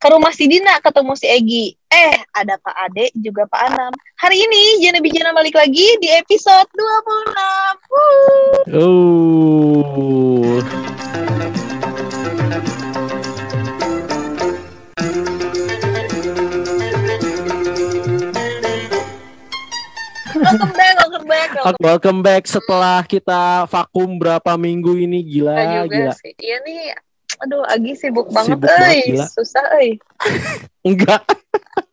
ke rumah si Dina ketemu si Egi. Eh, ada Pak Ade juga Pak Anam. Hari ini Jana Bijana balik lagi di episode 26. Wuh. Oh. Welcome back, welcome back. Welcome Welcome back setelah kita vakum berapa minggu ini gila juga gila. sih. Iya nih, aduh Agi sibuk banget, Sibuk banget, gila. Susah, euy. Enggak.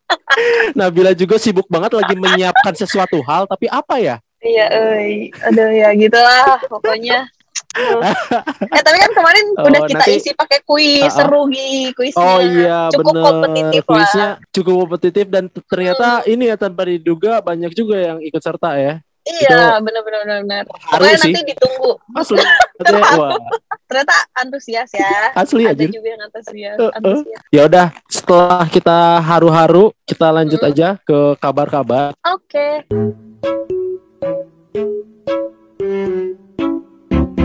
Nabila juga sibuk banget lagi menyiapkan sesuatu hal tapi apa ya? Iya, euy. Aduh ya gitulah pokoknya. Eh tapi kan kemarin Oh, udah kita nanti- isi pakai kuis ah. seru Gi kuisnya. Oh iya cukup bener kompetitif lah. Kuisnya cukup kompetitif dan ternyata ini ya tanpa diduga banyak juga yang ikut serta ya. Iya, benar-benar benar. Pokoknya sih. nanti ditunggu. Asli. Wah, Ternyata antusias ya. asli Ada aja. juga yang antusias. Eh, eh. antusias. Ya udah, setelah kita haru-haru, kita lanjut Hmm. aja ke kabar-kabar. Oke.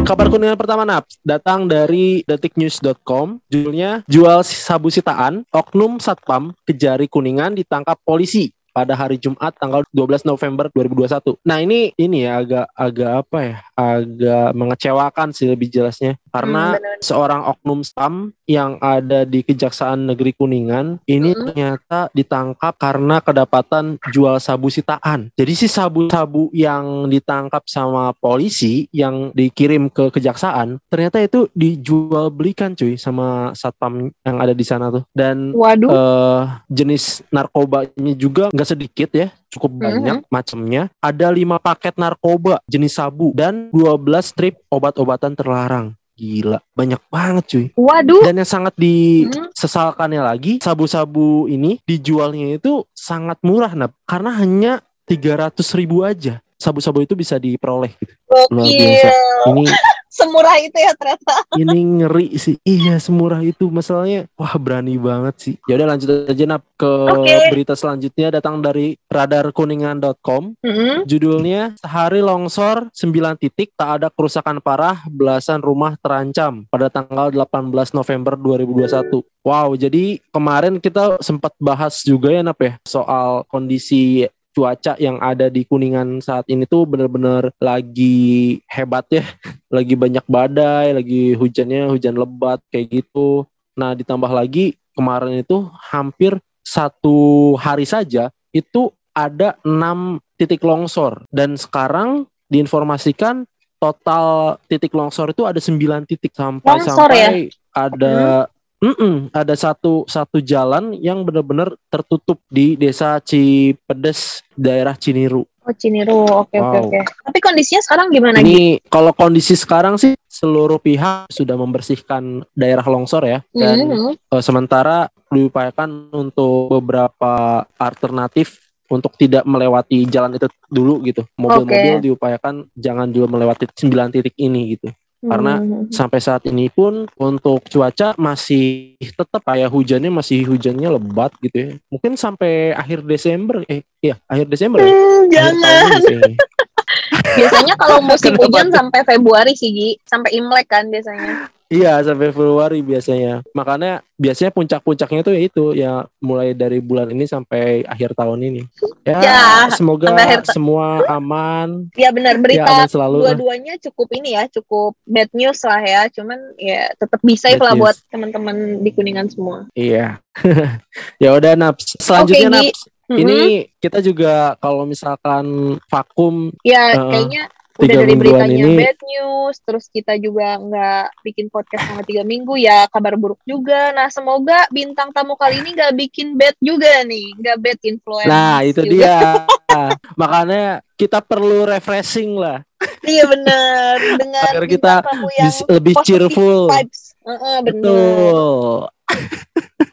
Kabar kuningan pertama Naps datang dari detiknews.com. Judulnya jual sabu sitaan, oknum satpam kejari kuningan ditangkap polisi pada hari Jumat tanggal 12 November 2021. Nah ini ini ya agak agak apa ya? Agak mengecewakan sih lebih jelasnya karena Hmm, benar. seorang oknum spam yang ada di Kejaksaan Negeri Kuningan ini Mm-mm. ternyata ditangkap karena kedapatan jual sabu sitaan. Jadi si sabu-sabu yang ditangkap sama polisi yang dikirim ke kejaksaan ternyata itu dijual belikan cuy sama satpam yang ada di sana tuh. Dan Waduh. eh jenis narkobanya juga nggak sedikit ya cukup Mm-hmm. banyak macamnya ada lima paket narkoba jenis sabu dan 12 strip obat-obatan terlarang gila banyak banget cuy. Waduh. dan yang sangat disesalkannya lagi sabu-sabu ini dijualnya itu sangat murah nah karena hanya 300 ribu aja. Sabu-sabu itu bisa diperoleh gitu. Luar biasa. Ini Semurah itu ya ternyata. ini ngeri sih. Iya semurah itu. Masalahnya wah berani banget sih. Ya udah lanjut aja nap ke Oke. berita selanjutnya. Datang dari radarkuningan.com Mm-mm. judulnya sehari longsor 9 titik. Tak ada kerusakan parah belasan rumah terancam pada tanggal 18 November 2021 wow jadi kemarin kita sempat bahas juga ya nap ya soal kondisi cuaca yang ada di Kuningan saat ini tuh bener-bener lagi hebat ya. Lagi banyak badai, lagi hujannya hujan lebat kayak gitu. Nah ditambah lagi kemarin itu hampir satu hari saja itu ada enam titik longsor. Dan sekarang diinformasikan total titik longsor itu ada sembilan titik. Sampai Longsor sampai ada Mm-mm, ada satu satu jalan yang benar-benar tertutup di desa Cipedes daerah Ciniru. Oh Ciniru. Oke oke Wow. oke. Tapi kondisinya sekarang gimana Gi? Ini kalau kondisi sekarang sih seluruh pihak sudah membersihkan daerah longsor ya dan Mhm. eh, sementara diupayakan untuk beberapa alternatif untuk tidak melewati jalan itu dulu gitu. Mobil-mobil diupayakan jangan dulu melewati 9 titik ini gitu. Karena Mhm. Sampai saat ini pun untuk cuaca masih tetap kayak hujannya masih hujannya lebat gitu ya. Mungkin sampai akhir Desember eh iya, akhir Desember ya. Hmm, Akhir jangan. tahun kayaknya. Biasanya kalau musim hujan sampai Februari sih Gi, sampai Imlek kan biasanya. Iya sampai Februari biasanya. Makanya biasanya puncak-puncaknya tuh ya itu ya mulai dari bulan ini sampai akhir tahun ini. Ya, Ya, semoga semua aman. Ya benar Ya berita aman selalu. dua-duanya cukup ini ya, cukup bad news lah ya. Cuman ya tetap bisa lah buat teman-teman di Kuningan semua. Iya. ya udah Naps. Selanjutnya Gi. Naps. Mhm. Ini kita juga kalau misalkan vakum ya uh, kayaknya udah dari beritanya ini- bad news, terus kita juga nggak bikin podcast selama tiga minggu ya kabar buruk juga. Nah semoga bintang tamu kali ini nggak bikin bad juga nih, nggak bad influence. Nah, itu juga. dia. Makanya kita perlu refreshing lah Iya benar dengan Agar kita bis- lebih cheerful. vibes. Heeh, benar. Betul.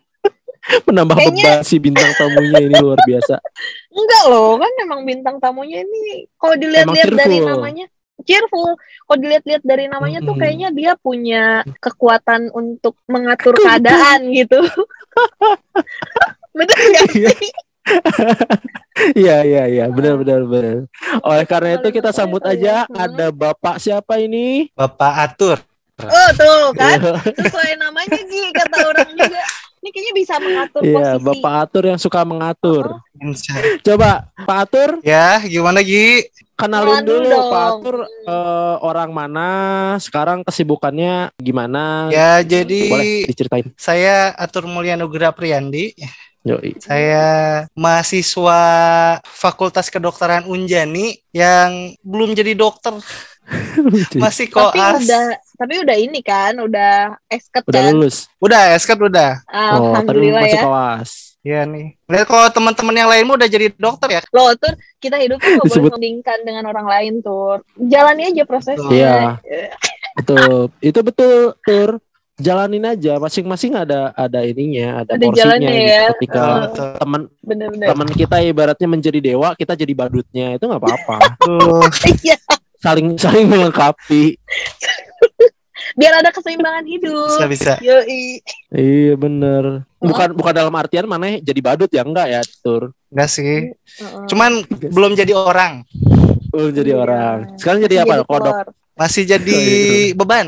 Menambah Kayaknya- beban si bintang tamunya ini luar biasa. Enggak loh, kan memang bintang tamunya ini kalau dilihat-lihat dari namanya cheerful. Kalau dilihat-lihat dari namanya tuh kayaknya dia punya kekuatan untuk mengatur keadaan gitu. Betul nggak Iya. sih? Iya iya iya benar benar benar. Oleh karena itu kita sambut aja ada Bapak siapa ini? Bapak atur. Oh tuh kan sesuai namanya Gi kata orang juga. Ini kayaknya bisa mengatur Iya, posisi. Bapak Atur yang suka mengatur. Oh. Coba Pak Atur Ya, gimana Gi? kenalin dulu dong. Pak Atur eh, orang mana, sekarang kesibukannya gimana? Ya, jadi Boleh diceritain. saya Atur Mulia Nugra Priyandi. Yoi. Saya mahasiswa Fakultas Kedokteran Unjani yang belum jadi dokter, masih Tapi koas. udah tapi udah ini kan, udah esket Udah kan. lulus. Udah, esket udah. Oh, Alhamdulillah masih ya. kawas. Ya nih. Lihat kalau teman-teman yang lain mah udah jadi dokter ya. Loh, Tur, kita hidup tuh gak boleh membandingkan dengan orang lain, Tur. Jalani aja prosesnya. Iya. Betul. Itu betul, Tur. Jalanin aja masing-masing ada ada ininya, ada, Ada porsinya gitu. ya. Ketika Oh. Teman teman kita ibaratnya menjadi dewa, kita jadi badutnya. Itu nggak apa-apa. Iya, saling saling melengkapi. biar ada keseimbangan hidup. Bisa bisa. Yoi. Iya bener. Bukan bukan dalam artian mana jadi badut ya enggak ya, Tur. Enggak sih. Heeh. Cuman belum jadi orang. Oh, jadi Iya. orang. Sekarang jadi apa? Kodok. telur. Masih jadi Oh, iya, beban.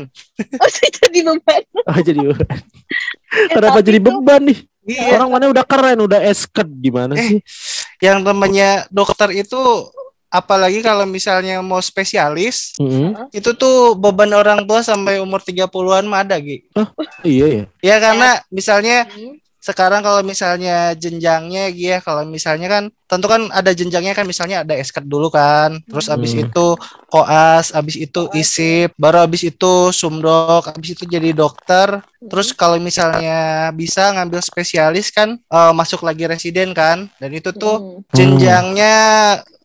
Oh, saya jadi beban. Oh, jadi beban. Eh, Kenapa jadi beban nih? Iya. Orang mana udah keren, udah esket gimana Eh, sih? Yang namanya dokter itu apalagi kalau misalnya mau spesialis, Mm-mm. itu tuh beban orang tua sampai umur 30-an mah ada, Gi. Iya ya. Ya karena misalnya Hmm. sekarang kalau misalnya jenjangnya Gi ya, kalau misalnya kan tentu kan ada jenjangnya kan misalnya ada esket dulu kan, terus abis Hmm. itu koas, abis itu Koas, isip, baru abis itu sumdok, abis itu jadi dokter, terus kalau misalnya bisa ngambil spesialis kan eh, masuk lagi residen kan, dan itu tuh Hmm. jenjangnya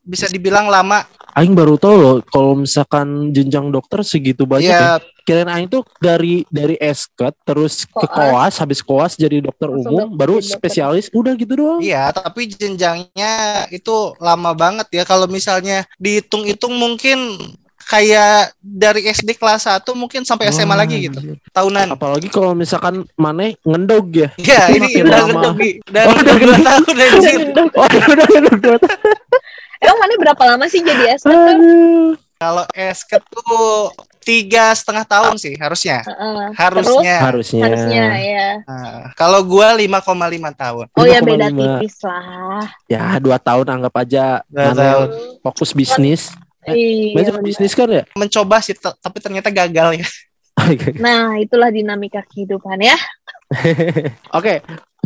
bisa dibilang lama. Aing baru tahu loh kalau misalkan jenjang dokter segitu banyak ya. Ya Kirain Aing tuh dari dari esket terus ke Koas. koas, habis koas jadi dokter Langsung umum, dok- baru dokter. spesialis, udah gitu doang. Iya, tapi jenjangnya itu lama banget ya. Kalau misalnya dihitung-hitung mungkin kayak dari SD kelas 1 mungkin sampai SMA Wah, lagi gitu. Tahunan. Apalagi kalau misalkan mana ngendog ya. Iya, ini udah Gi. udah Oh, udah udah dua tahun anjir. Oh, udah gendog dua tahun. Emang mana berapa lama sih jadi esket tuh? Kalau esket tuh tiga setengah tahun sih harusnya. Heeh. Harusnya. Harusnya. Harusnya ya. Nah, kalau gua 5,5 tahun. Oh ya beda 5,5. tipis lah. Ya dua tahun anggap aja Dua tahun. fokus bisnis. Iya. Banyak benar. bisnis kan ya? Mencoba sih tapi ternyata gagal ya. Nah, itulah dinamika kehidupan ya. Oke,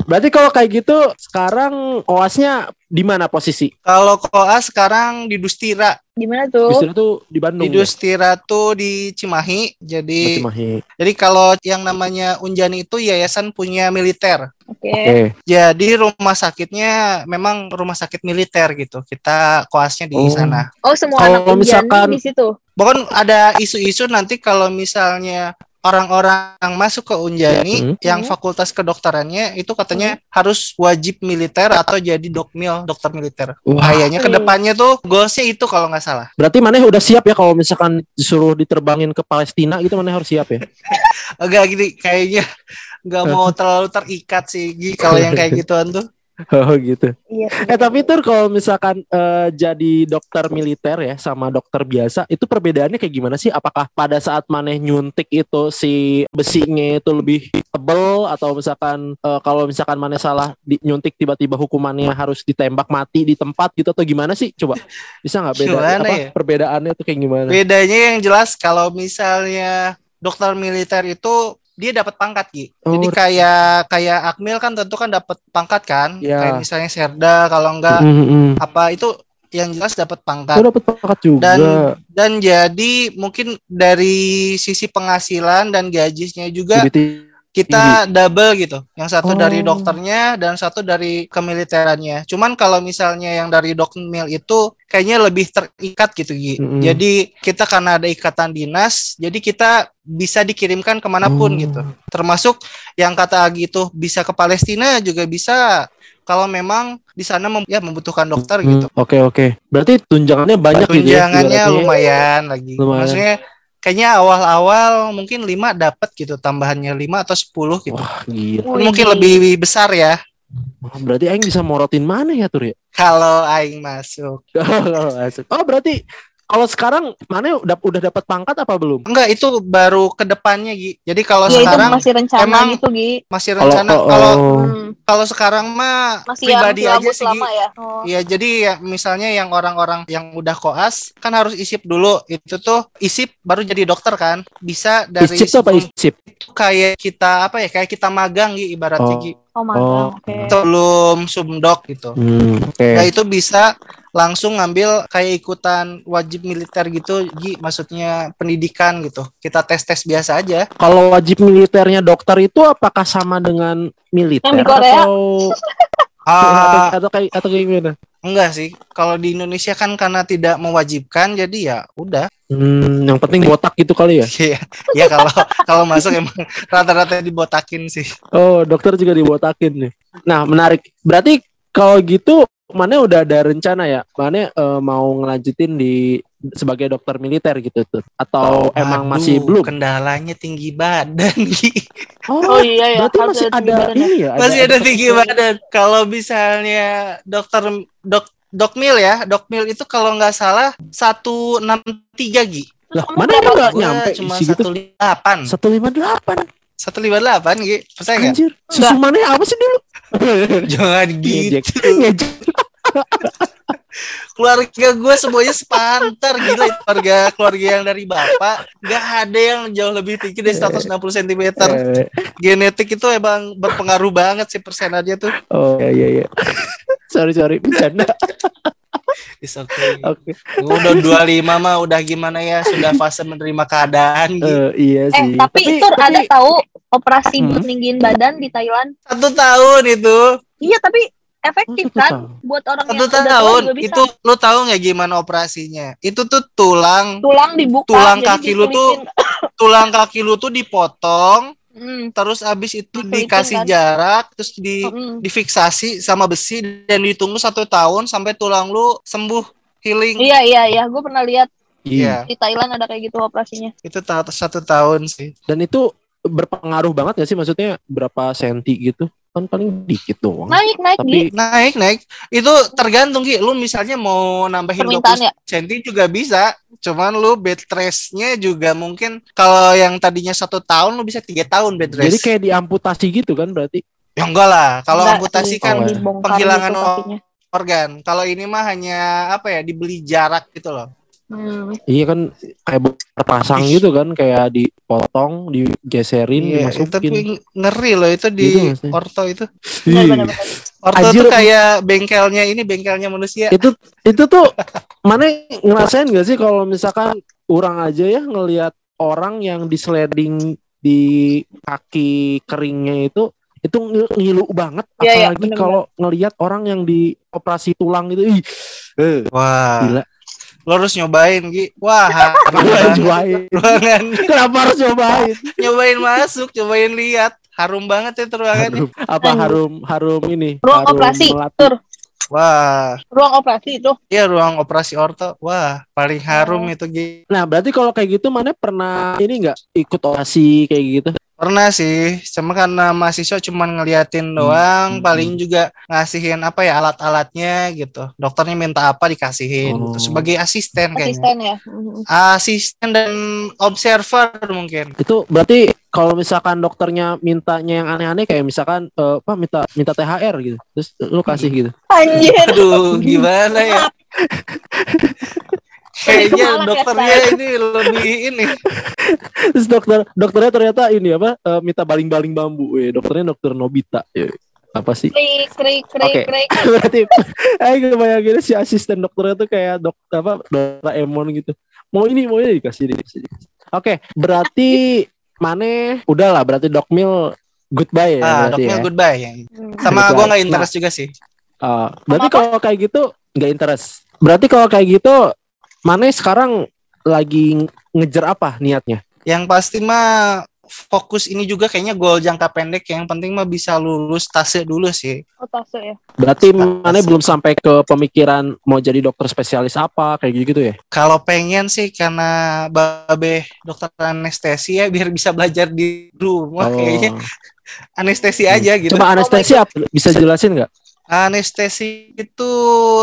berarti kalau kayak gitu sekarang koasnya di mana posisi? Kalau koas sekarang di Dustira. Gimana tuh? Bisnis tuh di Bandung. Di Dustira tuh di Cimahi. Jadi ya? Cimahi. Jadi kalau yang namanya Unjani itu yayasan punya militer. Oke. Oke. Jadi rumah sakitnya memang rumah sakit militer gitu. Kita koasnya di Oh. sana. Oh, semua Kalau anak Unjani misalkan- di situ. Bahkan ada isu-isu nanti kalau misalnya orang-orang yang masuk ke Unjani Hmm. yang Hmm. fakultas kedokterannya itu katanya harus wajib militer atau jadi dokmil dokter militer. Wah, Kayaknya Hmm. ke depannya tuh goalsnya itu kalau nggak salah. berarti mana udah siap ya kalau misalkan disuruh diterbangin ke Palestina gitu mana harus siap ya? Agak gini kayaknya nggak mau terlalu terikat sih Gi, kalau yang kayak gituan tuh. Oh gitu. Iya. Eh tapi tur kalau misalkan eh, jadi dokter militer ya sama dokter biasa itu perbedaannya kayak gimana sih? Apakah pada saat maneh nyuntik itu si besinya itu lebih tebel atau misalkan eh, kalau misalkan maneh salah di, nyuntik tiba-tiba hukumannya harus ditembak mati di tempat gitu atau gimana sih? Coba bisa nggak beda Gimana apa ya? perbedaannya tuh kayak gimana? Bedanya yang jelas kalau misalnya dokter militer itu dia dapat pangkat Gi. Oh, Jadi kayak kayak Akmil kan tentu kan dapat pangkat kan. Ya. Kayak misalnya Serda kalau enggak Mm, mm, mm. apa itu yang jelas dapat Oh pangkat. dapat pangkat juga. Dan dan jadi mungkin dari sisi penghasilan dan gajinya juga Lebih kita double gitu. Yang satu Oh. dari dokternya dan satu dari kemiliterannya. Cuman kalau misalnya yang dari dokmil itu kayaknya lebih terikat gitu Gi. Mm-mm. Jadi kita karena ada ikatan dinas, jadi kita bisa dikirimkan ke mana pun Oh. gitu. Termasuk yang kata Agi itu bisa ke Palestina juga bisa kalau memang di sana mem- ya membutuhkan dokter Hmm, gitu. Oke oke. Berarti tunjangannya banyak gitu ya? Tunjangannya ibaratnya. lumayan lagi. Lumayan. Maksudnya kayaknya awal-awal mungkin 5 dapat gitu tambahannya 5 atau 10 gitu. Wah gila. Wih. Mungkin lebih besar ya Wah, Berarti Aing bisa morotin mana ya Tur ya? kalau aing masuk. oh berarti kalau sekarang mana udah udah dapat pangkat apa belum? Enggak, itu baru ke depannya, Gi. Jadi kalau ya itu sekarang masih rencana emang gitu Gi masih Kalau rencana oh, kalau oh. Hmm, kalau sekarang mah masih pribadi yang aja sih, lama ya oh. Iya, jadi ya misalnya yang orang-orang yang udah koas kan harus isip dulu. Itu tuh isip baru jadi dokter kan. Bisa dari Isip tuh apa isip? itu kayak kita apa ya? Kayak kita magang Gi ibaratnya Oh. Gi. oh magang Oh. oke Sebelum sumdok gitu. Hmm, oke. Nah, itu bisa langsung ngambil kayak ikutan wajib militer gitu, Gi, maksudnya pendidikan gitu. Kita tes-tes biasa aja. Kalau wajib militernya dokter itu apakah sama dengan militer Yang di Korea? atau Ah, atau, atau kayak atau kayak gimana? enggak sih. Kalau di Indonesia kan karena tidak mewajibkan, jadi ya udah. Hmm, yang penting botak gitu kali ya. Iya, ya kalau kalau masuk emang rata-rata dibotakin sih. Oh, dokter juga dibotakin nih. Nah, menarik. Berarti kalau gitu mana udah ada rencana ya? Mana eh, mau ngelanjutin di sebagai dokter militer gitu tuh atau emang Aduh, masih belum? Kendalanya tinggi badan, Gi. oh iya ya berarti masih ada ya. ini ya? Masih ada tinggi badan. Kalau misalnya dokter dok dokmil ya, dokmil itu kalau nggak salah 163 Gi. Lah, mana emang nggak nyampe cuma isi gitu? 158. Satu lima delapan. 158 Gi. Percaya nggak? Anjir, susu mana apa sih dulu? Jangan gitu. Ngejek. Keluarga gue semuanya sepantar gila keluarga keluarga yang dari bapak nggak ada yang jauh lebih tinggi dari 160 cm. Genetik itu emang berpengaruh banget sih persenannya tuh. Oh iya iya iya. sorry sorry bercanda. It's okay. Oke. Udah 25 mah udah gimana ya sudah fase menerima keadaan gitu. Eh, iya eh sih. tapi, Tur ada tahu operasi Hmm. buat ninggiin badan di Thailand Satu tahun itu. iya tapi efektif Satu kan tahun. buat orang Satu yang udah tua tahun bisa. itu lu tahu nggak gimana operasinya? Itu tuh tulang tulang dibuka tulang kaki lu tuh tulang kaki lu tuh dipotong Hmm, terus abis itu dikasih kan? jarak terus di hmm. difiksasi sama besi dan ditunggu satu tahun sampai tulang lu sembuh healing. iya iya iya gue pernah lihat Iya, di Thailand ada kayak gitu operasinya itu ta- satu tahun sih. Dan itu berpengaruh banget gak sih maksudnya berapa senti gitu? Kan paling dikit doang. naik naik Tapi Gi. Naik naik itu tergantung Ki. Lu misalnya mau nambahin 20 Permintaan ya? cm juga bisa. Cuman lu bed rest-nya juga mungkin kalau yang tadinya satu tahun lu bisa tiga tahun bed rest. jadi kayak diamputasi gitu kan berarti? ya enggak lah. Kalau amputasi kan Oh, penghilangan gitu kakinya. organ. Kalau ini mah hanya apa ya dibeli jarak gitu loh. Hmm. Iya kan kayak terpasang gitu kan kayak dipotong, digeserin, Iya, dimasukin. tapi ngeri loh itu di Gitu orto itu. Benar, Ih. benar, benar. Orto Anjir. tuh kayak bengkelnya ini bengkelnya manusia. itu itu tuh mana ngerasain gak sih kalau misalkan orang aja ya ngelihat orang yang di sliding di kaki keringnya itu itu ngil- ngilu banget Iya, iya, apalagi bener-bener. kalau ngelihat orang yang di operasi tulang itu ih eh, Wah, gila lo harus nyobain Gi. Wah, kenapa harus harum nyobain ruangan. kenapa harus nyobain nyobain masuk, cobain lihat. Harum banget ruangannya. harum, apa harum harum ini ruang harum operasi melati. tur Wah, ruang operasi itu iya ruang operasi orto. Wah, paling harum Oh. itu Gi. nah berarti kalau kayak gitu mana pernah ini nggak ikut operasi kayak gitu Pernah sih, cuma karena mahasiswa cuma ngeliatin doang, hmm, paling juga ngasihin apa ya alat-alatnya gitu. Dokternya minta apa dikasihin Oh. gitu. sebagai asisten kayaknya. asisten ya Hmm. Asisten dan observer mungkin. Itu berarti kalau misalkan dokternya mintanya yang aneh-aneh kayak misalkan eh, apa minta minta THR gitu. Terus lu kasih gitu. anjir Aduh, gimana ya? Kayaknya dokternya ini lebih ini. Terus dokter dokternya ternyata ini apa eh, minta baling-baling bambu. Weh, dokternya dokter Nobita. Ya, apa sih? krik krik krik berarti eh bayangin si asisten dokternya tuh kayak dok apa Doraemon gitu. Mau ini mau ini dikasih dikasih. dikasih. Oke, berarti Mane udahlah berarti Dokmil goodbye ya Ah, dokternya ya. goodbye ya. Sama gua nggak interest juga sih. Ah, berarti kalau kayak gitu nggak interest. Berarti kalau kayak gitu, mana sekarang lagi ngejar apa niatnya? Yang pasti mah fokus ini juga kayaknya goal jangka pendek yang penting mah bisa lulus tase dulu sih. oh tase ya Berarti mana belum sampai ke pemikiran mau jadi dokter spesialis apa kayak gitu ya? Kalau pengen sih karena babe dokter anestesi ya biar bisa belajar di rumah kayaknya anestesi aja gitu. Cuma anestesi apa? Bisa jelasin nggak? Anestesi itu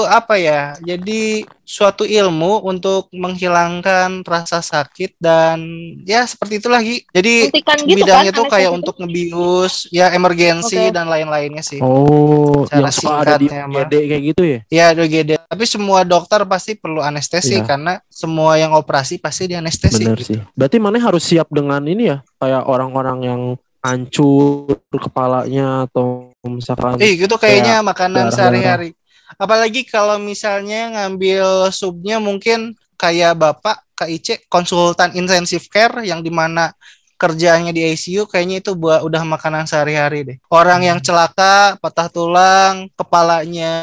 apa ya? Jadi suatu ilmu untuk menghilangkan rasa sakit dan ya seperti itu lagi. Jadi Suntikan gitu bidangnya kan, tuh kayak untuk ngebius, ya emergensi Oke. dan lain-lainnya sih. Oh, Cara yang suka ada di. UGD kayak gitu ya? Ya DGD. Tapi semua dokter pasti perlu anestesi Iya. karena semua yang operasi pasti di anestesi. Bener gitu. sih. Berarti mana harus siap dengan ini ya, kayak orang-orang yang hancur kepalanya atau misalkan Eh gitu kayaknya makanan darah-darah. sehari-hari. Apalagi kalau misalnya ngambil subnya mungkin kayak Bapak KIC konsultan intensive care yang di mana kerjaannya di ICU kayaknya itu buat udah makanan sehari-hari deh. Orang yang celaka, patah tulang, kepalanya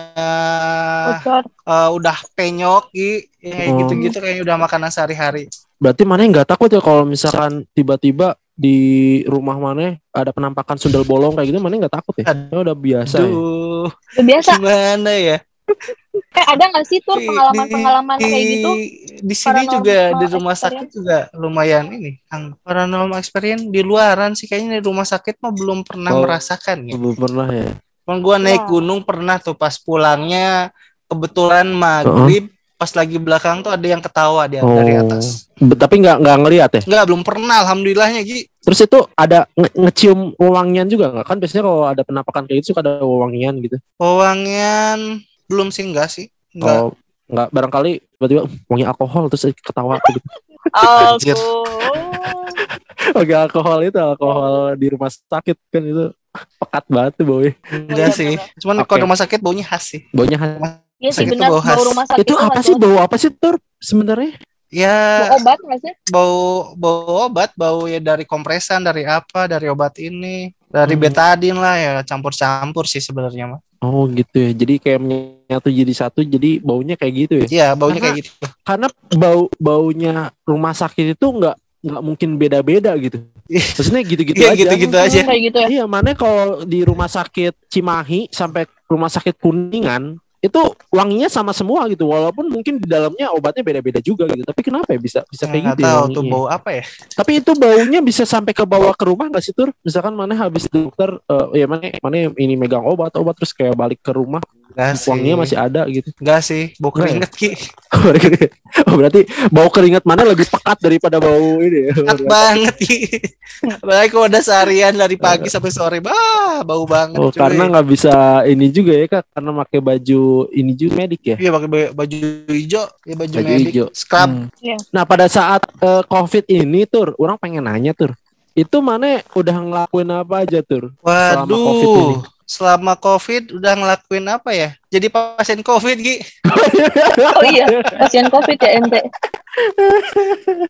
Bocor. eh, udah penyok, kayak Oh. gitu-gitu kayaknya udah makanan sehari-hari. berarti mana nggak takut ya kalau misalkan tiba-tiba di rumah mana ada penampakan sundel bolong kayak gitu mana nggak takut ya? Ya udah biasa ya. Aduh, Udah biasa. gimana ya? Eh ada nggak sih tuh pengalaman-pengalaman di, kayak gitu? di sini Paranormal juga di rumah sakit experience? juga lumayan ini ang paranormal experience di luaran sih kayaknya di rumah sakit mah belum pernah Oh. merasakan ya. Belum pernah ya. Cuman gua naik Wah. gunung pernah tuh pas pulangnya kebetulan maghrib pas lagi belakang tuh ada yang ketawa di Oh. dari atas. Be- Tapi nggak nggak ngelihat ya. Enggak, belum pernah alhamdulillahnya Gi. Terus itu ada nge- ngecium wewangian juga nggak? Kan biasanya kalau ada penampakan kayak gitu suka ada wewangian gitu. Wewangian belum sih enggak sih. Enggak. Oh, nggak barangkali tiba-tiba wangi alkohol terus ketawa gitu. Anjir. Alkohol. Wangi alkohol itu alkohol di rumah sakit kan itu pekat banget tuh boy. Enggak sih. Cuman Oke. kalau rumah sakit baunya khas sih. Baunya khas. Iya sih benar bau khas. bau rumah sakit itu apa sih bau apa sih tur sebenarnya? Ya Bau obat nggak sih? bau bau obat bau ya dari kompresan dari apa dari obat ini dari Hmm. betadin lah ya campur-campur sih sebenarnya mah Oh gitu ya. Jadi kayak menyatu jadi satu jadi baunya kayak gitu ya. iya baunya Karena- kayak gitu Karena bau baunya rumah sakit itu nggak nggak mungkin beda-beda gitu. Maksudnya gitu-gitu Iya, aja. gitu-gitu aja. Hmm, kayak gitu ya. Iya, mana kalau di rumah sakit Cimahi sampai rumah sakit Kuningan itu wanginya sama semua gitu walaupun mungkin di dalamnya obatnya beda-beda juga gitu. Tapi kenapa ya bisa bisa kayak nggak gitu ya tahu tuh bau apa ya? Tapi itu baunya bisa sampai ke bawah ke rumah nggak sih tur? Misalkan mana habis dokter eh, ya mana mana ini megang obat obat terus kayak balik ke rumah Enggak sih wanginya masih ada gitu Enggak sih bau ya? keringet ki oh berarti bau keringat mana lebih pekat daripada bau ini ya Enak banget ki apalagi kalau udah seharian dari pagi sampai sore bah bau banget Oh, cuy. karena nggak bisa ini juga ya kak, karena pakai baju ini juga medik ya. iya pakai ba- baju hijau ya baju, Baju medik hijau. scrub Hmm. Iya. Nah pada saat eh, COVID ini tur, orang pengen nanya tur, itu mana udah ngelakuin apa aja tur? Selama waduh COVID ini. Selama covid udah ngelakuin apa ya jadi pasien covid ki Oh iya, pasien COVID ya ente.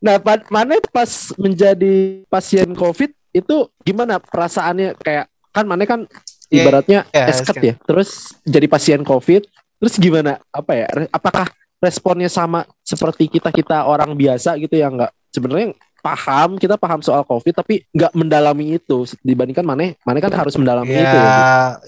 Nah pa- mana pas menjadi pasien COVID itu gimana perasaannya kayak kan mana kan Iya, ibaratnya iya, esket esket. ya, terus jadi pasien COVID, terus gimana apa ya? Apakah responnya sama seperti kita kita orang biasa gitu yang nggak sebenarnya paham kita paham soal COVID tapi nggak mendalami itu dibandingkan mana mana kan harus mendalami Ya, itu. ya.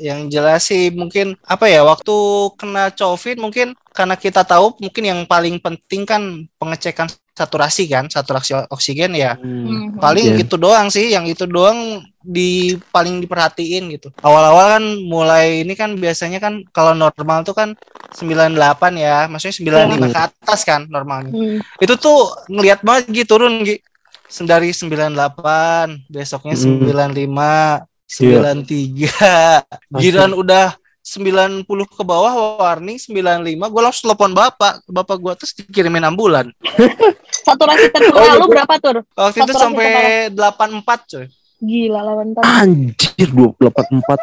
yang jelas sih mungkin apa ya waktu kena COVID mungkin karena kita tahu mungkin yang paling penting kan pengecekan saturasi kan, saturasi oksigen ya. Hmm. Hmm. Paling Iya. gitu doang sih, yang itu doang di paling diperhatiin gitu. Awal-awal kan mulai ini kan biasanya kan kalau normal tuh kan 98 ya, maksudnya 95 ke atas kan normalnya. Hmm. Itu tuh ngelihat banget gitu turun Gi. Dari 98, besoknya Hmm. 95, 93. Giran udah 90 ke bawah warning 95, gue langsung telepon bapak, bapak gue terus dikirimin ambulan. Saturasi tertentu Oh, lu gitu. berapa tur? Waktu itu Saturasi sampai 84 coy. Gila lawan tan. Anjir 284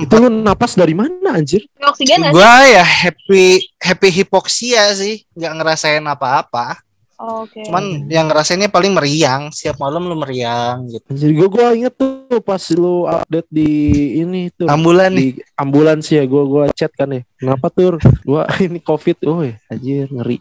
Itu 84. lu napas dari mana anjir? Oksigen? Gua ya happy happy hipoksia sih, nggak ngerasain apa-apa. Oh, Oke. Cuman yang ngerasainnya paling meriang, setiap malam lu meriang gitu. Anjir gua gua inget tuh pas lu update di ini tuh Ambulan nih. di ambulans ya gua gua chat kan ya. Kenapa tur? Gua ini Covid. Oh ya, anjir ngeri.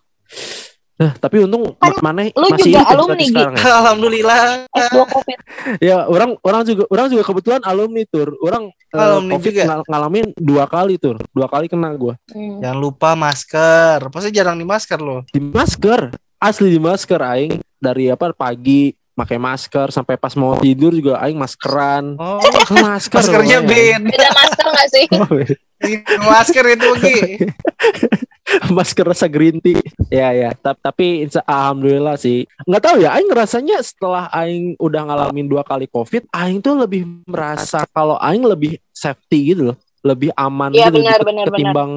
Nah, tapi untung Kan ma- mana lu masih juga alumni, berarti Gi. sekarang ya. Alhamdulillah. S2 COVID. Ya, orang orang juga orang juga kebetulan alumni tur. Orang eh, Alumni Covid juga. ngal- ngalamin dua kali tur. Dua kali kena gua. Hmm. Jangan lupa masker. Pasti jarang di masker lo. Di masker, asli di masker aing dari apa pagi pakai masker sampai pas mau tidur juga aing maskeran. Oh, masker. maskernya lumayan. beda. Beda masker nggak sih? masker itu Gi. masker rasa green tea. Ya ya, Ta- tapi insya- alhamdulillah sih. Nggak tahu ya, aing ngerasanya setelah aing udah ngalamin dua kali Covid, aing tuh lebih merasa kalau aing lebih safety gitu loh. Lebih aman Iya, gitu benar, gitu, benar, ketimbang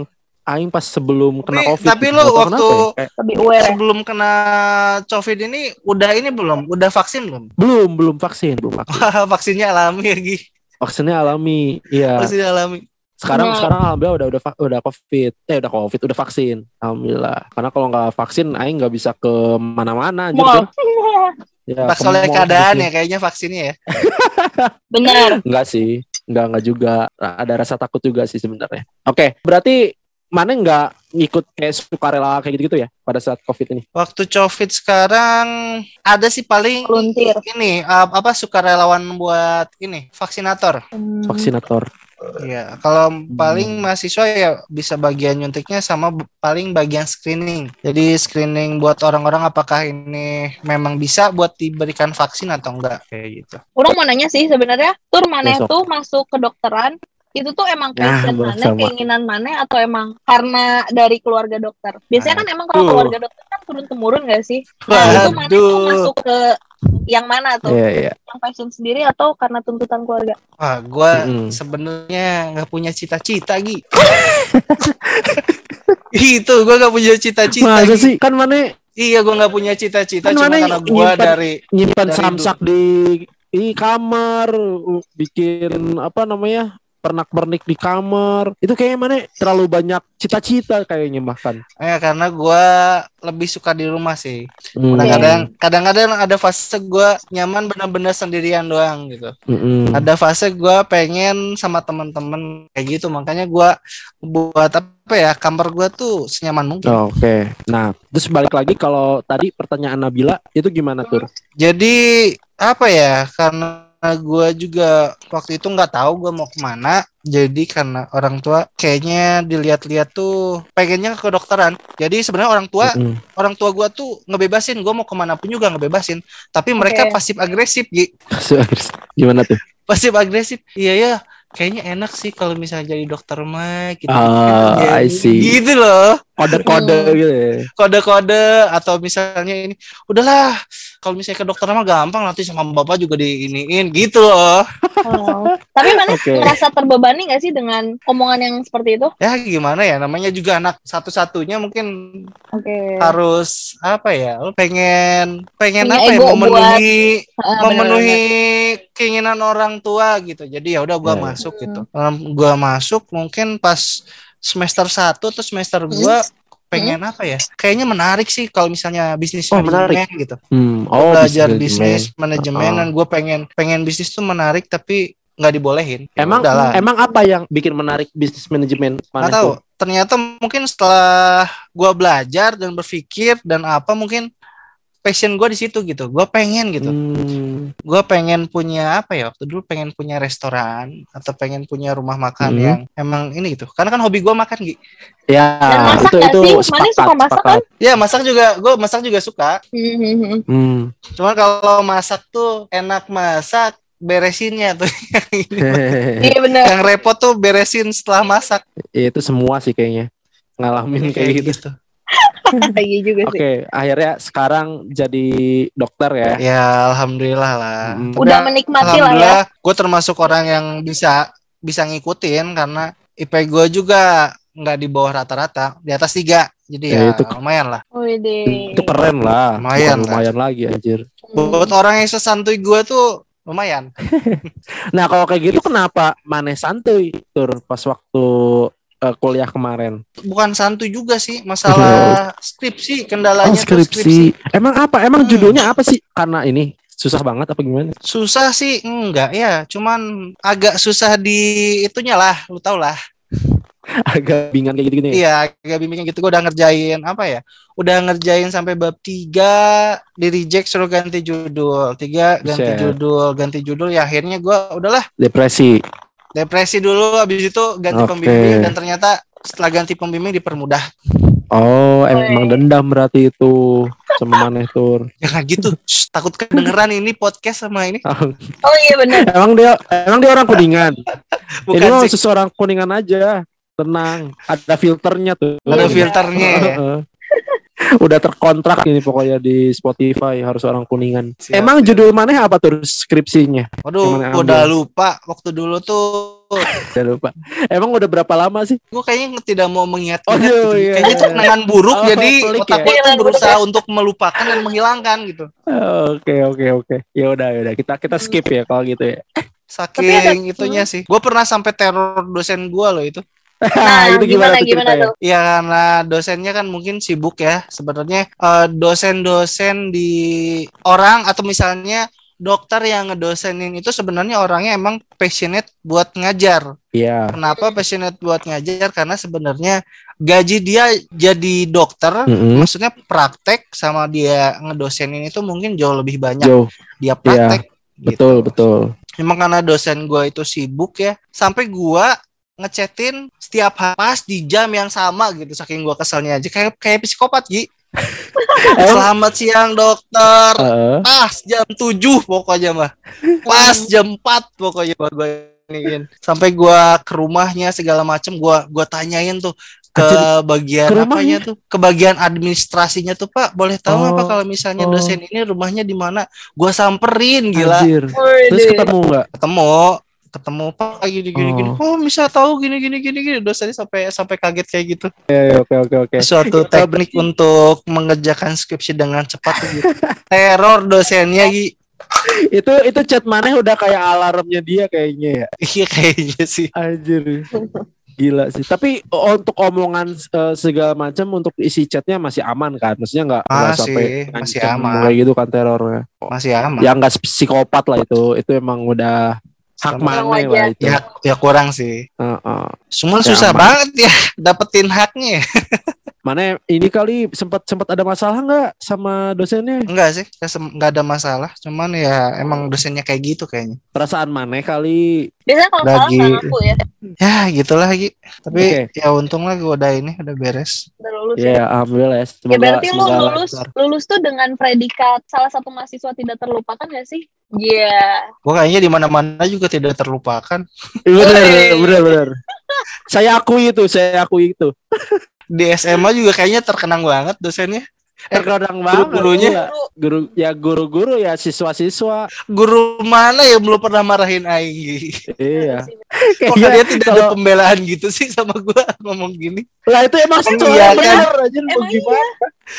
aing pas sebelum kena Tapi- Covid. tapi gitu. lu tahu waktu- kenapa ya, Lebih aware ya. Sebelum kena COVID ini udah ini belum? Udah vaksin belum? belum belum vaksin, belum vaksin. Vaksinnya alami ya Gi. Vaksinnya alami. Iya. Vaksinnya alami. Sekarang Nah. sekarang alhamdulillah udah udah udah covid, eh udah covid, udah vaksin. Alhamdulillah. Karena kalau nggak vaksin, aing nggak bisa ke mana-mana. Jon. Ya, oleh mall keadaan gitu. ya kayaknya vaksinnya ya. Benar. Enggak sih, enggak enggak juga. Ada rasa takut juga sih sebenarnya. Oke, berarti mana nggak ngikut kayak sukarela kayak gitu-gitu ya pada saat covid ini? Waktu COVID sekarang ada sih paling Volunteer. ini ap- apa sukarelawan buat ini vaksinator. Hmm. Vaksinator. Iya, kalau Hmm. paling mahasiswa ya bisa bagian nyuntiknya sama paling bagian screening. Jadi screening buat orang-orang apakah ini memang bisa buat diberikan vaksin atau enggak kayak gitu. Orang mau nanya sih sebenarnya tur mana Besok. tuh masuk kedokteran itu tuh emang passion Bang, mana, keinginan mana atau emang karena dari keluarga dokter? Biasanya kan emang kalau keluarga dokter kan turun temurun gak sih? Nah itu mana tuh masuk ke yang mana tuh? Iya, iya. Yang passion sendiri atau karena tuntutan keluarga? Wah, gua Mm-mm. sebenarnya nggak punya cita-cita, Gi. itu gua nggak punya cita-cita. Masa Gi. sih? Kan mana Iya, gua nggak punya cita-cita Kan cuma karena gua nyimpan- dari nyimpan Dari samsak di di kamar, bikin apa namanya? Pernak-pernik di kamar. Itu kayaknya mana terlalu banyak cita-cita kayaknya bahkan. eh karena gua lebih suka di rumah sih. Hmm. Kadang-kadang kadang-kadang ada fase gua nyaman benar-benar sendirian doang gitu. Mm-mm. Ada fase gua pengen sama teman-teman kayak gitu, makanya gua buat apa ya? Kamar gua tuh senyaman mungkin. Oh, Oke. Nah, terus balik lagi kalau tadi pertanyaan Nabila itu gimana tur? Jadi apa ya? Karena gue juga waktu itu nggak tahu gue mau ke mana. Jadi karena orang tua kayaknya dilihat-lihat tuh pengennya ke kedokteran. Jadi sebenarnya orang tua Mm-mm. orang tua gue tuh ngebebasin gue mau ke mana pun juga ngebebasin. Tapi mereka Oke. pasif agresif, Gi. gimana tuh? Pasif agresif. Iya ya. Kayaknya enak sih kalau misalnya jadi dokter mah gitu. Ah, I see. Gitu loh. Kode-kode Hmm. gitu ya. Kode-kode atau misalnya ini udahlah kalau misalnya ke dokter mah gampang nanti sama bapak juga diiniin gitu loh. Oh. Tapi mana Oke. ngerasa terbebani gak sih dengan omongan yang seperti itu? ya gimana ya namanya juga anak satu-satunya mungkin Oke. harus apa ya pengen pengen Punya apa ya ego memenuhi Ah, memenuhi keinginan orang tua gitu jadi ya udah gua ya. masuk gitu Dalam gua masuk mungkin pas semester 1 atau semester gua pengen apa ya kayaknya menarik sih kalau misalnya bisnis Oh, menarik. manajemen gitu Hmm. Oh, belajar bisnis manajemen dan gue pengen pengen bisnis tuh menarik tapi nggak dibolehin Ya Emang udahlah. emang apa yang bikin menarik bisnis manajemen? nggak tahu ternyata mungkin setelah gue belajar dan berpikir dan apa mungkin passion gue di situ gitu gue pengen gitu Hmm. gue pengen punya apa ya waktu dulu pengen punya restoran atau pengen punya rumah makan Hmm. yang emang ini gitu karena kan hobi gue makan gitu Ya, Dan masak itu nggak itu sih? Mana sepakat, suka masak sepakat. ya masak juga gue masak juga suka Hmm, hmm, cuman kalau masak tuh enak masak beresinnya tuh Iya benar. yang repot tuh beresin setelah masak itu semua sih kayaknya ngalamin kayak gitu. Iya juga Oke, sih. akhirnya sekarang jadi dokter ya. Ya alhamdulillah lah. Mm. Tapi Udah menikmati lah ya. alhamdulillah gue termasuk orang yang bisa bisa ngikutin karena IP gue juga nggak di bawah rata-rata, di atas tiga. Jadi Ya, ya, itu- lumayan lah. Wede. Itu keren lah. Lumayan, Bukan lumayan lagi anjir. Hmm. Buat orang yang sesantuy gue tuh lumayan. Nah, kalau kayak gitu kenapa Mane santuy tur pas waktu eh, kuliah kemarin? Bukan santuy juga sih, masalah skripsi kendalanya Oh, tuh skripsi. Emang apa? Emang Hmm. judulnya apa sih? Karena ini susah banget apa gimana? Susah sih enggak ya, cuman agak susah di itunya lah, lu tau lah. Agak bingung kayak gitu-gitu ya. Iya, agak bimbing gitu. Gue udah ngerjain apa ya? Udah ngerjain sampai bab 3 di reject suruh ganti judul. 3 ganti Buset. judul, ganti judul ya akhirnya gue udahlah Depresi. Depresi dulu habis itu ganti Oke. pembimbing dan ternyata setelah ganti pembimbing dipermudah. Oh, emang dendam berarti itu sama Mane tur. Jangan gitu. Shh, takut kedengeran ini podcast sama ini. Oh iya benar. emang dia emang dia orang kuningan. Ini Bukan mah sih. seseorang kuningan aja. tenang. Ada filternya tuh. Ada filternya ya. Udah terkontrak ini pokoknya di Spotify harus orang kuningan. Siap. Emang judul mana apa tuh skripsinya? Waduh, udah ambil? lupa waktu dulu tuh. Saya lupa. Emang udah berapa lama sih? Gue kayaknya tidak mau mengingat. Oh, gitu. iya, Kayaknya iya. itu kenangan buruk Oh, jadi pelik otak ya? gue tuh Kenangan berusaha untuk melupakan dan menghilangkan gitu. Oke oke oke. Ya udah ya udah kita kita skip ya kalau gitu ya. Ada- Saking itunya sih. Gue pernah sampai teror dosen gue loh itu. Nah, itu gimana, gimana tuh gimana tuh? Ya karena dosennya kan mungkin sibuk ya. Sebenarnya eh, dosen-dosen di orang atau misalnya dokter yang ngedosenin itu sebenarnya orangnya emang passionate buat ngajar. Iya. Kenapa passionate buat ngajar? Karena sebenarnya gaji dia jadi dokter, Mm-mm. maksudnya praktek sama dia ngedosenin itu mungkin jauh lebih banyak Jauh. dia praktek. Betul gitu. betul. Emang karena dosen gua itu sibuk ya, sampai gua ngechatin setiap hari pas di jam yang sama gitu saking gua keselnya aja kayak kayak psikopat Gi. Selamat siang dokter. Heeh. Pas jam 7 pokoknya mah. Pas jam 4 pokoknya gua gua iniin. Sampai gua ke rumahnya segala macem gua gua tanyain tuh ke bagian ke apanya tuh ke bagian administrasinya tuh Pak boleh tahu Oh, kalau misalnya oh. dosen ini rumahnya di mana gua samperin gila Anjir. Terus ketemu nggak? ketemu ketemu pak gini gini gini Oh. oh bisa tahu gini gini gini gini dosennya sampai sampai kaget kayak gitu Ya, Oke oke oke. suatu teknik untuk mengerjakan skripsi dengan cepat gitu. teror dosennya Gi. itu itu chat maneh udah kayak alarmnya dia kayaknya ya. iya kayaknya sih Anjir. Gila sih. Tapi untuk omongan eh, segala macam untuk isi chatnya masih aman kan? Maksudnya nggak sampai masih aman. kayak gitu kan terornya. masih aman Ya nggak psikopat lah itu. Itu emang udah hak Sama- mana lah itu. ya ya kurang sih Heeh. Cuman Ya, susah aman. banget ya dapetin haknya Mana ini kali sempat sempat ada masalah nggak sama dosennya? enggak sih nggak ada masalah cuman ya emang dosennya kayak gitu kayaknya Perasaan maneh kali. Biasanya kalau salah Lagi- ngaku ya. ya gitulah Gi. tapi Oke. ya untung lah gue udah ini udah beres Udah lulus ya. Ya alhamdulillah ya. Ya Semoga, berarti lu lulus lancar. lulus tuh dengan predikat salah satu mahasiswa tidak terlupakan gak sih? Iya. gue kayaknya di mana mana juga tidak terlupakan Bener, bener, bener. Saya akui itu, saya akui itu. di SMA juga kayaknya terkenang banget dosennya Terkadang banget. guru-gurunya. gila. Guru ya guru-guru ya siswa-siswa. guru mana yang belum pernah marahin Aing? Iya. Kok Kayaknya dia tidak ada kalau- pembelaan gitu sih sama gua ngomong gini Lah itu emang soalnya iya kan? aja Emang gimana.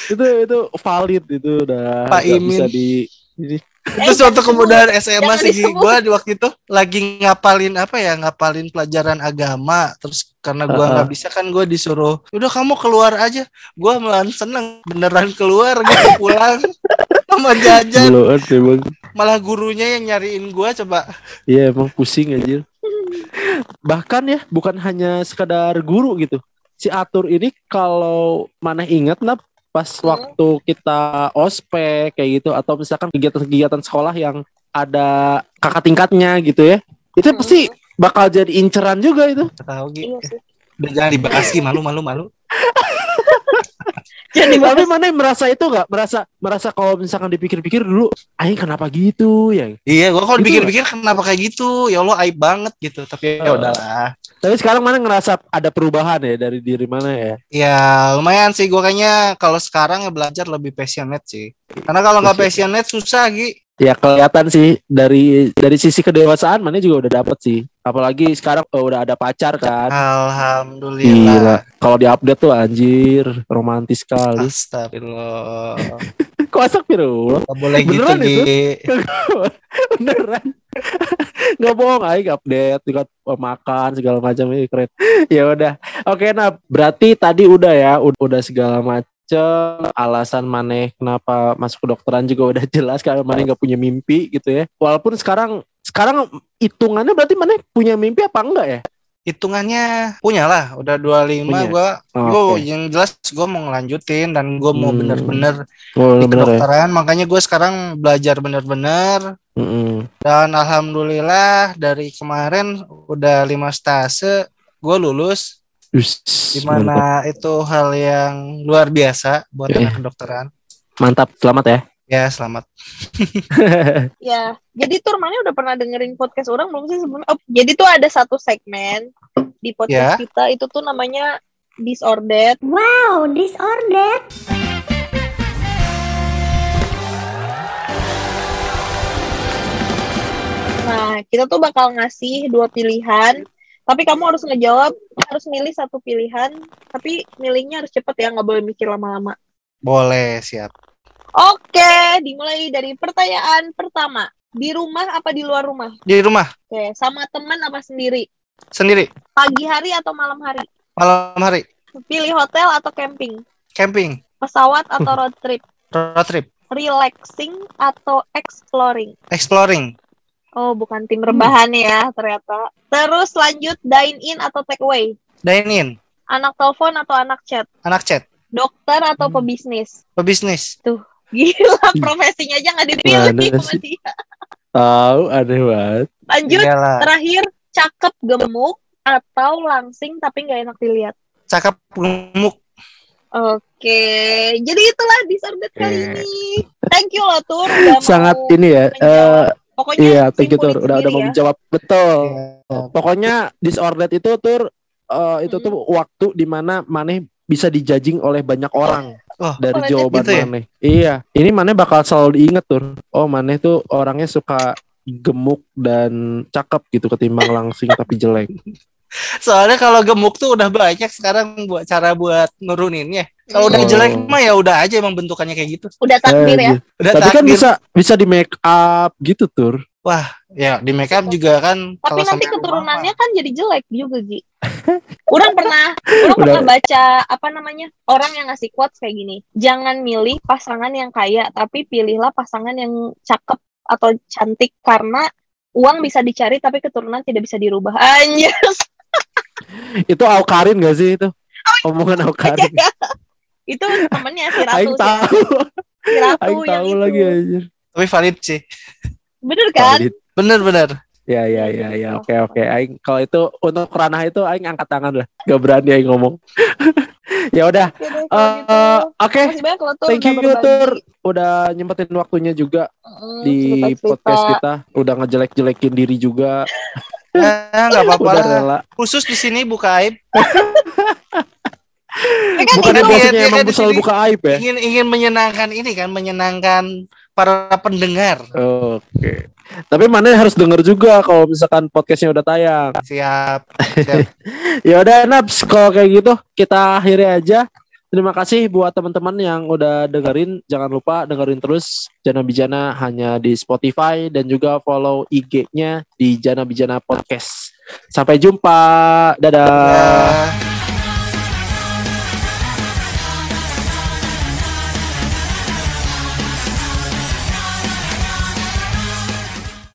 Itu itu valid itu udah Pak Imin. bisa di ini. Itu Eh, jangan kemudahan SMA sih. Gua di waktu itu lagi ngapalin apa ya ngapalin pelajaran agama terus karena gua Heeh. nggak bisa kan gua disuruh udah kamu keluar aja gua malah seneng beneran keluar gitu pulang sama jajan malah gurunya yang nyariin gua coba Iya emang pusing aja. Bahkan ya bukan hanya sekadar guru gitu. Si Atur ini kalau mana ingat lah pas waktu kita ospek kayak gitu atau misalkan kegiatan-kegiatan sekolah yang ada kakak tingkatnya gitu ya. Itu Hmm. pasti bakal jadi inceran juga itu. tahu Gi. Iya sih. udah jangan dibahas Gi malu malu malu Jadi Tapi mana merasa itu nggak? Merasa merasa kalau misalkan dipikir-pikir dulu, aing kenapa gitu ya? Iya, gua kalau dipikir-pikir kenapa kayak gitu? Ya Allah aib banget gitu. Tapi ya udahlah. Tapi sekarang mana ngerasa ada perubahan ya dari diri mana ya? Ya lumayan sih. Gua kayaknya kalau sekarang ya belajar lebih passionate sih. Karena kalau nggak passionate susah Gi. Ya kelihatan sih dari dari sisi kedewasaan mana juga udah dapet sih. Apalagi sekarang oh, udah ada pacar kan. Alhamdulillah. Kalau diupdate tuh anjir, romantis sekali. Astagfirullah. Kok astagfirullah? Gak boleh gitu Beneran itu? Gi. Beneran. Gak bohong aing update juga makan segala macam ini keren. Ya udah. Oke, nah berarti tadi udah ya, ud- udah segala macam alasan maneh kenapa masuk kedokteran juga udah jelas karena maneh nggak punya mimpi gitu ya. Walaupun sekarang sekarang hitungannya berarti maneh punya mimpi apa enggak ya? Hitungannya punya lah. Udah 25 Punya. gua. Oh, Gua oke. yang jelas gua mau ngelanjutin dan gua mau Hmm. bener-bener Oh, di ya. kedokteran. Makanya gua sekarang belajar bener-bener. Mm-mm. Dan alhamdulillah dari kemarin udah lima stase, gue lulus. Us, Di mana itu hal yang luar biasa buat Iya. anak kedokteran. Mantap, selamat ya. Ya selamat. Ya, jadi tuh mana udah pernah dengerin podcast orang belum sih sebelumnya? Oh, jadi tuh ada satu segmen di podcast Ya. kita itu tuh namanya disordered. Wow, disordered. Nah, kita tuh bakal ngasih dua pilihan, tapi kamu harus ngejawab, harus milih satu pilihan, tapi milihnya harus cepet ya, nggak boleh mikir lama-lama. Boleh, siap. Oke, dimulai dari pertanyaan pertama. Di rumah apa di luar rumah? Di rumah Oke, sama teman apa sendiri? sendiri, Pagi hari atau malam hari? malam hari, Pilih hotel atau camping? camping, Pesawat atau road trip? road trip, Relaxing atau exploring? exploring, Oh, bukan tim rebahan ya ternyata. Terus lanjut dine in atau take away? dine in, Anak telepon atau anak chat? anak chat, Dokter atau Hmm. pebisnis? pebisnis, Gila, profesinya aja nggak dipilih sama dia. Tahu aneh banget. Lanjut, Iyalah. terakhir cakep gemuk atau langsing tapi nggak enak dilihat. cakep gemuk. Oke, jadi itulah disordered kali Oke. ini. Thank you loh Tur udah mau Sangat ini ya. eh. Pokoknya iya, thank you Tur. Udah udah mau ya. menjawab. Betul. Iya. Pokoknya disordered itu Tur eh, itu tuh waktu di mana Maneh bisa dijudging oleh banyak orang Oh, dari jawaban gitu ya? Maneh. Iya, ini Maneh bakal selalu diinget Tur. Oh, Maneh tuh orangnya suka gemuk dan cakep gitu ketimbang langsing tapi jelek. Soalnya kalau gemuk tuh udah banyak sekarang buat cara buat nuruninnya. Kalau udah Oh. jelek mah ya udah aja emang bentukannya kayak gitu. Udah takdir Eh, ya. gitu. Udah Tapi kan takdir. bisa bisa di make up gitu Tur. Ya di make up juga kan Tapi kalau nanti sampai keturunannya kan jadi jelek juga Gi. orang pernah, orang Udah. pernah baca apa namanya orang yang ngasih quotes kayak gini. Jangan milih pasangan yang kaya, tapi pilihlah pasangan yang cakep atau cantik karena uang bisa dicari tapi keturunan tidak bisa dirubah. Anjir. Itu Aukarin gak sih itu? Omongan Aukarin. itu temennya si Ratu Aing tahu. Si Ratu Aing yang tahu itu. lagi anjir. tapi valid sih. Bener kan? Bener-bener. Ya ya ya ya oke oke aing kalau itu untuk ranah itu aing angkat tangan lah. Gak berani aing ngomong. ya udah. Eh, gitu. oke. Banyak loh Tur Thank you. Tur udah nyempetin waktunya juga Mm, di podcast kita. Udah ngejelek-jelekin diri juga. Ya nggak apa-apa lah. Khusus di sini buka aib. Ya kan Bukan itu- biasanya dia- emang di selalu buka aib ya. Ingin ingin menyenangkan ini kan, menyenangkan para pendengar. Oke. Tapi mana harus denger juga kalau misalkan podcastnya udah tayang. Siap. Siap. Ya udah Naps, kalau kayak gitu kita akhiri aja. Terima kasih buat teman-teman yang udah dengerin. Jangan lupa dengerin terus Jana Bijana hanya di Spotify dan juga follow IG-nya di Jana Bijana Podcast. Sampai jumpa. Dadah. Ya.